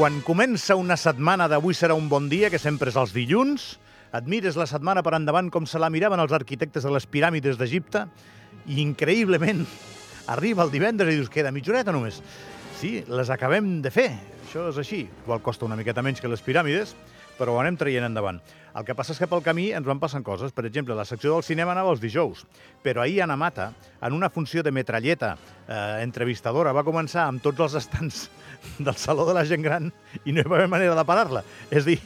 Quan comença una setmana d'avui serà un bon dia, que sempre és els dilluns, et mires la setmana per endavant com se la miraven els arquitectes de les piràmides d'Egipte i increïblement arriba el divendres i dius, queda mitja horeta només. Sí, les acabem de fer, això és així. Igual costa una miqueta menys que les piràmides, però ho anem traient endavant. El que passa és que pel camí ens van passant coses. Per exemple, la secció del cinema anava els dijous, però ahir Anna Mata, en una funció de metralleta eh, entrevistadora, va començar amb tots els estants del Saló de la Gent Gran i no hi va haver manera de parar-la. És dir,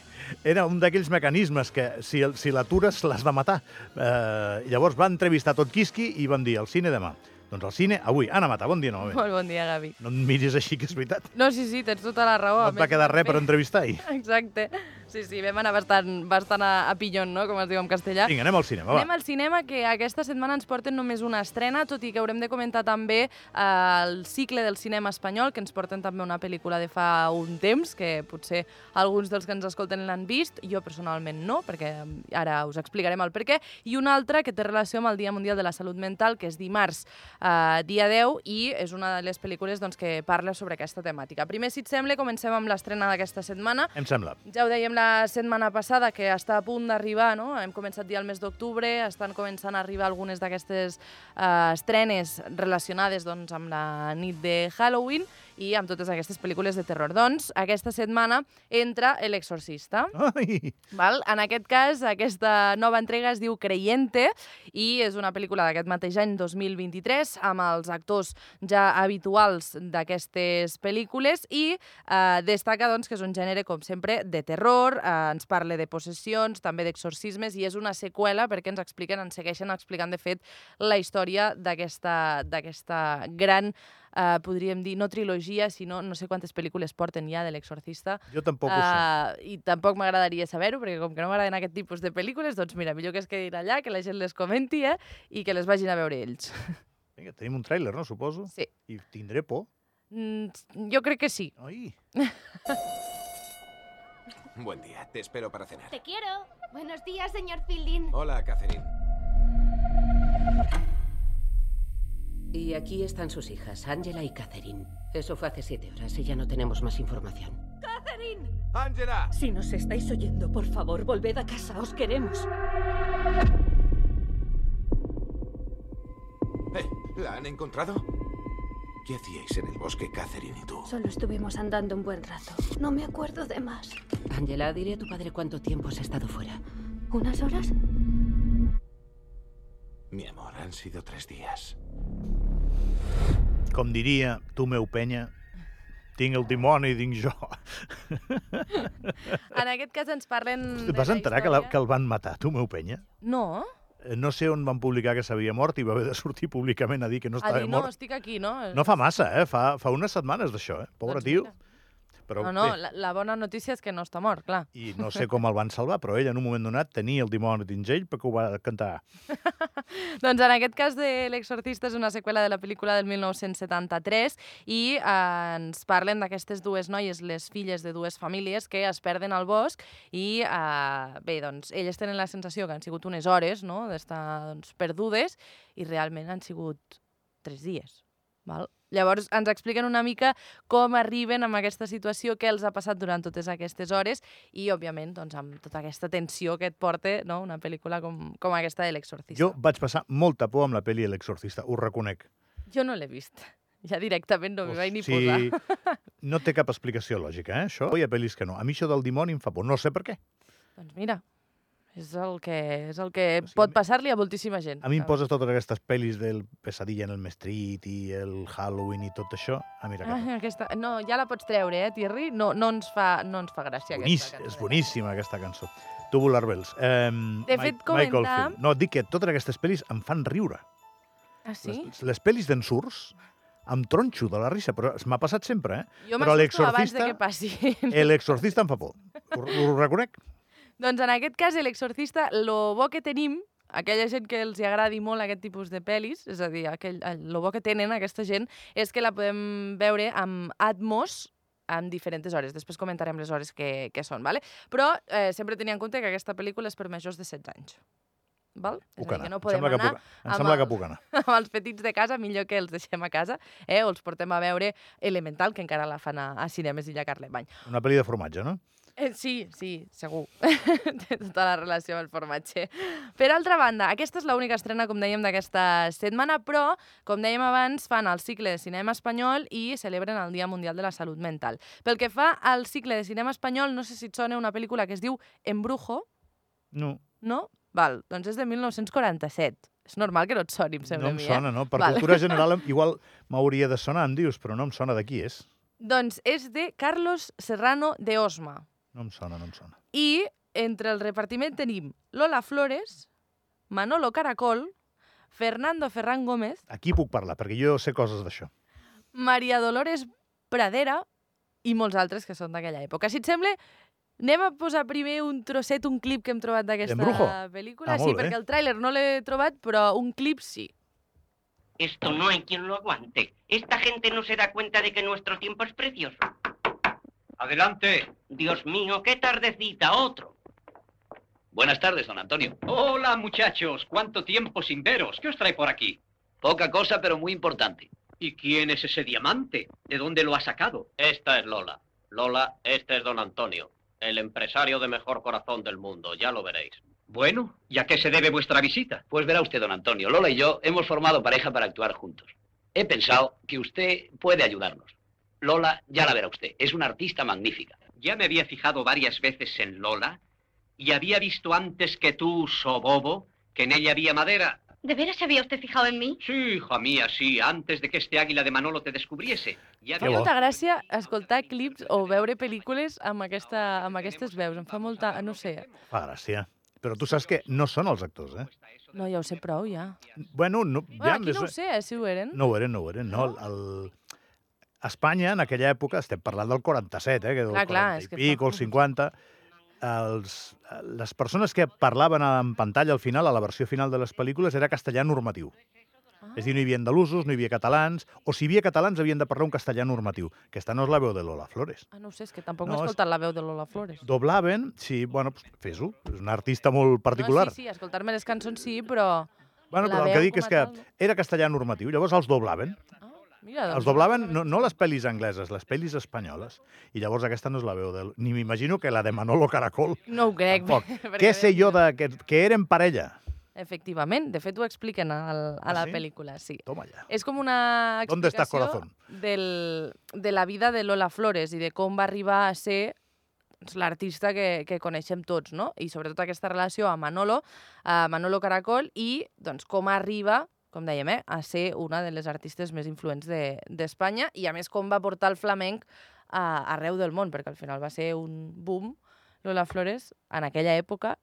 era un d'aquells mecanismes que si, si l'atures l'has de matar. Eh, llavors va entrevistar tot Quisqui i van dir, el cine demà. Doncs el cine avui. Anna Mata, bon dia novament. Molt bon dia, Gavi. No em miris així, que és veritat. No, sí, sí, tens tota la raó. No et va quedar res per també- entrevistar ahir. Exacte. Sí, sí, vam anar bastant, bastant a, a pillon, no?, com es diu en castellà. Vinga, anem al cinema, va. Anem al cinema, que aquesta setmana ens porten només una estrena, tot i que haurem de comentar també eh, el cicle del cinema espanyol, que ens porten també una pel·lícula de fa un temps, que potser alguns dels que ens escolten l'han vist, jo personalment no, perquè ara us explicarem el per què, i una altra que té relació amb el Dia Mundial de la Salut Mental, que és dimarts, eh, dia 10, i és una de les pel·lícules doncs, que parla sobre aquesta temàtica. Primer, si et sembla, comencem amb l'estrena d'aquesta setmana, Em sembla. ja ho dèiem la setmana passada, que està a punt d'arribar, no? Hem començat ja el mes d'octubre, estan començant a arribar algunes d'aquestes eh, estrenes relacionades doncs, amb la nit de Halloween i amb totes aquestes pel·lícules de terror. Doncs, aquesta setmana entra L'Exorcista. Ai, Val? En aquest cas, aquesta nova entrega es diu Creyente i és una pel·lícula d'aquest mateix any, 2023, amb els actors ja habituals d'aquestes pel·lícules i eh, destaca doncs, que és un gènere, com sempre, de terror, eh, ens parla de possessions, també d'exorcismes, i és una seqüela perquè ens expliquen, ens segueixen explicant, de fet, la història d'aquesta d'aquesta gran, eh, podríem dir, no trilogia, sinó no sé quantes pel·lícules porten ja de l'Exorcista, jo tampoc ho sé. Uh, I tampoc m'agradaria saber-ho, perquè com que no m'agraden aquest tipus de pel·lícules, doncs mira, millor que es quedin allà, que la gent les comenti, eh? I que les vagin a veure ells. Vinga, tenim un tràiler, no, suposo? Sí. I tindré por. Mm, jo crec que sí. Ai, Buen día, te espero para cenar. Te quiero. Buenos días, señor Fielding. Hola, Catherine. Y aquí están sus hijas, Angela y Catherine. Eso fue hace siete horas y ya no tenemos más información. ¡Ángela! Si nos estáis oyendo, por favor, volved a casa, os queremos. Eh, ¿La han encontrado? ¿Qué hacíais en el bosque, Catherine y tú? Solo estuvimos andando un buen rato. No me acuerdo de más. Angela, diré a tu padre cuánto tiempo has estado fuera. ¿Unas horas? Mi amor, han sido tres días. Com diria tu, meu penya, tinc el dimoni dins jo. En aquest cas ens parlen... Vas enterar que, la, que el van matar, tu, meu penya? No? Eh, No sé on van publicar que s'havia mort i va haver de sortir públicament a dir que no A estava dir, no, mort. estic aquí, no? No fa massa, eh? Fa, fa unes setmanes d'això, eh? Pobre Doncs tio. mira. Però No, no, bé, la, la bona notícia és que no està mort, clar. i no sé com el van salvar, però ell en un moment donat tenia el dimoni dins ell perquè ho va cantar. Doncs en aquest cas de L'Exorcista és una seqüela de la pel·lícula del 1973 i eh, ens parlen d'aquestes dues noies, les filles de dues famílies que es perden al bosc i eh, bé, doncs elles tenen la sensació que han sigut unes hores no? d'estar doncs, perdudes i realment han sigut tres dies. Val? Llavors ens expliquen una mica com arriben amb aquesta situació, què els ha passat durant totes aquestes hores i, òbviament, doncs, amb tota aquesta tensió que et porta no? una pel·lícula com, com aquesta de L'Exorcista. Jo vaig passar molta por amb la pel·li L'Exorcista, ho reconec. Jo no l'he vist. Ja directament no m'hi vaig ni sí, posar. no té cap explicació lògica, eh, això. Hi ha pel·lis que no. A mi això del dimoni em fa por, no sé per què. Doncs mira, és el que, és el que O sigui, pot passar-li a moltíssima gent. A mi em poses totes aquestes pel·lis del Pesadilla en el Street i el Halloween i tot això. Ah, mira, Ah, que aquesta... No, ja la pots treure, eh, Thierry? No, no, ens, fa, no ens fa gràcia Bonís, aquesta és cançó. boníssima aquesta cançó. Tubular Bells. Eh, De fet, Michael comentar- Field. No, dic que totes aquestes pel·lis em fan riure. Ah, sí? Les, les pel·lis d'ensurts em tronxo de la risa, però m'ha passat sempre, eh? Jo m'assusto abans de que passi. L'exorcista em fa por. Ho, ho reconec. Doncs en aquest cas, l'exorcista, lo bo que tenim, aquella gent que els agradi molt aquest tipus de pel·lis, és a dir, aquell, el, lo bo que tenen aquesta gent, és que la podem veure amb Atmos amb diferents hores. Després comentarem les hores que, que són, vale? Però eh, sempre tenia en compte que aquesta pel·lícula és per majors de 16 anys. Val? Puc anar. que no Em podem sembla que anar puc, em sembla el- que puc anar. amb els petits de casa, millor que els deixem a casa, eh? o els portem a veure Elemental, que encara la fan a, a Cinemes Illa Carlemany. Una pel·li de formatge, no? Eh, sí, sí, segur. Té tota la relació amb el formatge. Per altra banda, aquesta és l'única estrena, com dèiem, d'aquesta setmana, però, com dèiem abans, fan el cicle de cinema espanyol i celebren el Dia Mundial de la Salut Mental. Pel que fa al cicle de cinema espanyol, no sé si et sona una pel·lícula que es diu Embrujo, No, no? Val, doncs és de 1947. És normal que no et soni, em sembla no em mi, sona, no? Per Val. cultura general igual m'hauria de sonar, em dius, però no em sona de qui és. eh? Doncs és de Carlos Serrano de Osma. No em sona, no em sona. I entre el repartiment tenim Lola Flores, Manolo Caracol, Fernando Ferran Gómez, Aquí puc parlar, perquè jo sé coses d'això. Maria Dolores Pradera i molts altres que són d'aquella època. Si et sembla, anem a posar primer un trosset, un clip que hem trobat d'aquesta pel·lícula. Ah, sí, bé. perquè el tràiler no l'he trobat, però un clip sí. Esto no hay quien lo aguante. Esta gente no se da cuenta de que nuestro tiempo es precioso. Adelante. Dios mío, qué tardecita, otro. Buenas tardes, don Antonio. Hola, muchachos. ¿Cuánto tiempo sin veros? ¿Qué os trae por aquí? Poca cosa, pero muy importante. ¿Y quién es ese diamante? ¿De dónde lo ha sacado? Esta es Lola. Lola, este es don Antonio, el empresario de mejor corazón del mundo, ya lo veréis. Bueno, ¿y a qué se debe vuestra visita? Pues verá usted, don Antonio, Lola y yo hemos formado pareja para actuar juntos. He pensado que usted puede ayudarnos. Lola, ya la verá usted, es una artista magnífica. Ya me había fijado varias veces en Lola y había visto antes que tú, Sobobo, que en ella había madera. ¿De veras se había usted fijado en mí? Sí, hija mía, sí, antes de que este águila de Manolo te descubriese. Ya Fa molta gràcia escoltar clips o veure pel·lícules amb, aquesta, amb aquestes veus. Em fa molta... no sé. Fa gràcia. Però tu saps que no són els actors, eh? No, ja ho sé prou, ja. Bueno, no, Bueno, ja, aquí més- no ho sé, eh, si ho eren. No ho eren, no ho eren. No, el, el... Espanya, en aquella època, estem parlant del 47, eh, que del Clar, clar, 40 és que i pico, fa- el 50, els, les persones que parlaven en pantalla al final, a la versió final de les pel·lícules, era castellà normatiu. Ah. És a dir, no hi havia andalusos, no hi havia catalans, o si hi havia catalans havien de parlar un castellà normatiu. Aquesta no és la veu de Lola Flores. Ah, no sé, és que tampoc No, he és- escoltat la veu de Lola Flores. Doblaven, sí, bueno, pues, fes-ho, és una artista molt particular. No, sí, sí, escoltar-me les cançons sí, però... Bueno, la però el que dic és a que tal, no. era castellà normatiu, llavors els doblaven. Mira, doncs, Els doblaven no, no les pel·lis angleses, les pel·lis espanyoles. I llavors aquesta no és la veu de... Ni m'imagino que la de Manolo Caracol. No ho crec. Què sé jo de que, que eren parella? Efectivament, de fet ho expliquen al, a Ah, la sí? pel·lícula, sí. Toma ya. És com una ¿Dónde está explicació del, de la vida de Lola Flores i de com va arribar a ser l'artista que, que coneixem tots, no? I sobretot aquesta relació amb Manolo, a Manolo Caracol, i doncs, com arriba, com dèiem, eh, a ser una de les artistes més influents de- d'Espanya i, a més, com va portar el flamenc a, arreu del món, perquè al final va ser un boom, Lola Flores, en aquella època,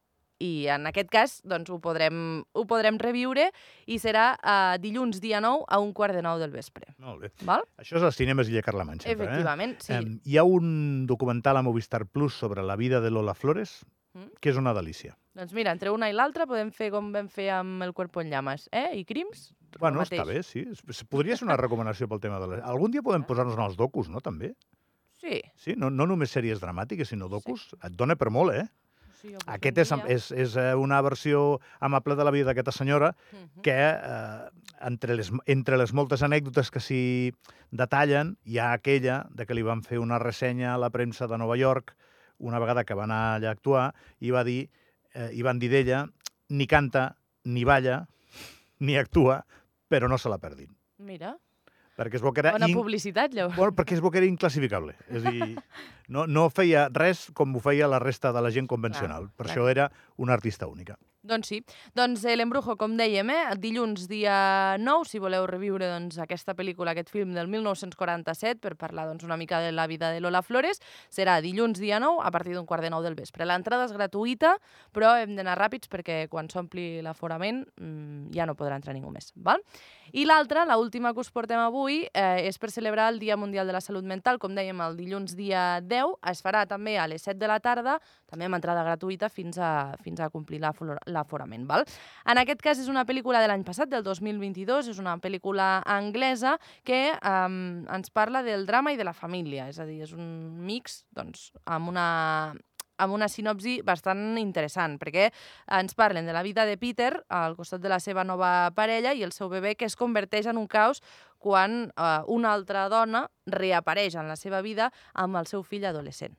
i en aquest cas doncs, ho, podrem, ho podrem reviure i serà uh, dilluns dia 9 a un quart de 9 del vespre. Molt bé. Val? Això és als cinemes Illa Carlemany, sempre, Efectivament, eh? sí. Em, hi ha un documental a Movistar Plus sobre la vida de Lola Flores, Mm. que és una delícia. Doncs mira, entre una i l'altra podem fer com vam fer amb el Cuerpo en Llamas, eh? I Crims, Bueno, està bé, sí. Podria ser una recomanació pel tema de les... Algun dia podem posar-nos en els docus, no, també? Sí. Sí, no, no només sèries dramàtiques, sinó docus. Sí. Et dona per molt, eh? sí Aquest és, és, és eh, una versió amable de la vida d'aquesta senyora que, eh, entre, les, entre les moltes anècdotes que s'hi detallen, hi ha aquella de que li van fer una ressenya a la premsa de Nova York una vegada que va anar allà a actuar i va dir, eh, i van dir d'ella ni canta, ni balla, ni actua, però no se la perdin. Mira, Perquè es era... bona in- publicitat, llavors. Bueno, perquè es que era inclassificable. És a dir, no, no feia res com ho feia la resta de la gent convencional. per clar. això era una artista única. Doncs sí. Doncs eh, l'Embrujo, com dèiem, eh? dilluns dia 9, si voleu reviure doncs, aquesta pel·lícula, aquest film del 1947, per parlar doncs, una mica de la vida de Lola Flores, serà dilluns dia 9 a partir d'un quart de 9 del vespre. L'entrada és gratuïta, però hem d'anar ràpids perquè quan s'ompli l'aforament mmm, ja no podrà entrar ningú més. Val? I l'altra, la última que us portem avui, eh, és per celebrar el Dia Mundial de la Salut Mental, com dèiem, el dilluns dia 10. Es farà també a les 7 de la tarda, també amb entrada gratuïta fins a, fins a complir l'afora- l'aforament. val? En aquest cas és una pel·lícula de l'any passat, del 2022, és una pel·lícula anglesa que um, ens parla del drama i de la família, és a dir, és un mix doncs, amb una amb una sinopsi bastant interessant, perquè ens parlen de la vida de Peter al costat de la seva nova parella i el seu bebè que es converteix en un caos quan eh, una altra dona reapareix en la seva vida amb el seu fill adolescent.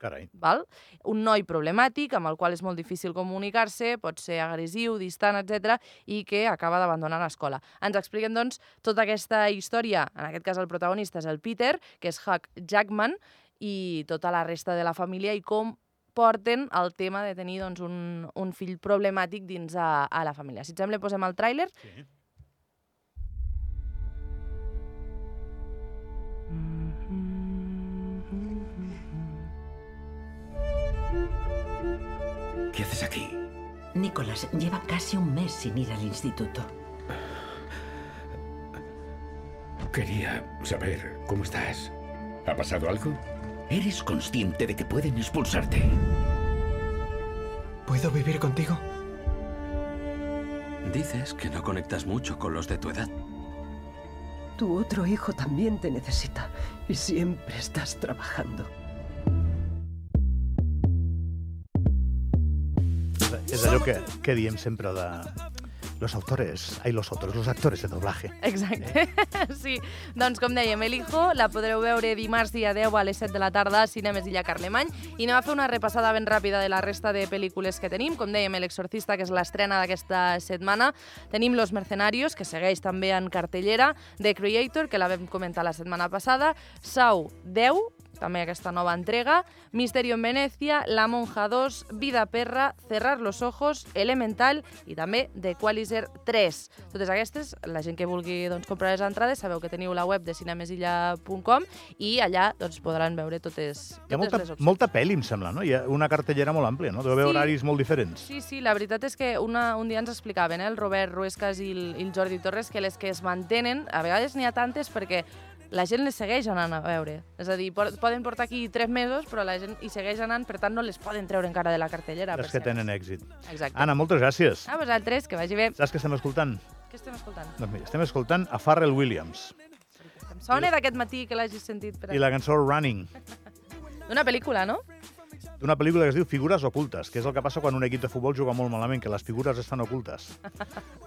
Carai. Val? Un noi problemàtic, amb el qual és molt difícil comunicar-se, pot ser agressiu, distant, etc i que acaba d'abandonar l'escola. Ens expliquen, doncs, tota aquesta història, en aquest cas el protagonista és el Peter, que és Huck Jackman, i tota la resta de la família i com porten el tema de tenir doncs, un, un fill problemàtic dins a, a la família. Si et sembla, posem el tràiler. Sí. ¿Qué haces aquí? Nicolás lleva casi un mes sin ir al instituto. Quería saber cómo estás. ¿Ha pasado algo? ¿Eres consciente de que pueden expulsarte? ¿Puedo vivir contigo? Dices que no conectas mucho con los de tu edad. Tu otro hijo también te necesita y siempre estás trabajando. És, allò que, que diem sempre de los autores, ai, los autores, los actores de doblaje. Exacte. Sí, doncs com dèiem, El Hijo la podreu veure dimarts dia 10 a les 7 de la tarda a Cinemes Illa Carlemany i anem a fer una repassada ben ràpida de la resta de pel·lícules que tenim. Com dèiem, El Exorcista, que és l'estrena d'aquesta setmana. Tenim Los Mercenarios, que segueix també en cartellera. The Creator, que la vam comentar la setmana passada. Sau 10, també aquesta nova entrega, Misterio en Venecia, La Monja 2, Vida Perra, Cerrar los Ojos, Elemental i també The Qualizer 3. Totes aquestes, la gent que vulgui doncs, comprar les entrades, sabeu que teniu la web de cinemesilla.com i allà doncs, podran veure totes, totes Hi ha molta, les opcions. molta pel·li, em sembla, no? Hi ha una cartellera molt àmplia, no? Deu haver Sí. horaris molt diferents. Sí, sí, la veritat és que una, un dia ens explicaven, eh, el Robert Ruescas i el, i el Jordi Torres, que les que es mantenen, a vegades n'hi ha tantes perquè la gent les segueix anant a veure. És a dir, poden portar aquí tres mesos, però la gent hi segueix anant, per tant no les poden treure encara de la cartellera. Les que tenen èxit. Exacte. Anna, moltes gràcies. A vosaltres, que vagi bé. Saps què estem escoltant? Què estem escoltant? Doncs mira, estem escoltant a Pharrell Williams Em sona d'aquest matí que l'hagis sentit per i la cançó Running, Una pel·lícula, no? D'una pel·lícula que es diu Figures ocultes, que és el que passa quan un equip de futbol juga molt malament, que les figures estan ocultes.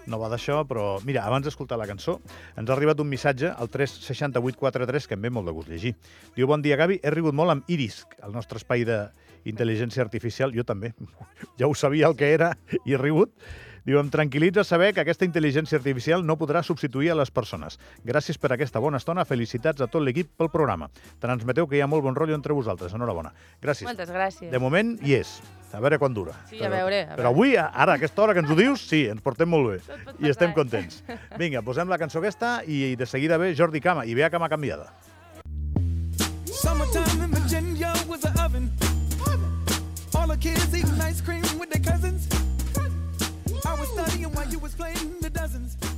No va d'això, però mira, abans d'escoltar la cançó, ens ha arribat un missatge al 36843 que em ve molt de gust llegir. Diu, bon dia, Gavi, he rigut molt amb Iris, el nostre espai d'intel·ligència artificial. Jo també. Ja ho sabia el que era i he rigut. Diu, em tranquil·litza saber que aquesta intel·ligència artificial no podrà substituir a les persones. Gràcies per aquesta bona estona. Felicitats a tot l'equip pel programa. Transmeteu que hi ha molt bon rotllo entre vosaltres. Enhorabona. Gràcies. Moltes gràcies. De moment hi és. A veure quan dura. Sí, a veure, a Però avui, ara, a aquesta hora que ens ho dius, sí, ens portem molt bé. I estem eh? contents. Vinga, posem la cançó aquesta i de seguida ve Jordi Cama. I ve a cama canviada. Summertime in Virginia was an oven. All the kids eating ice cream you was playing the dozens.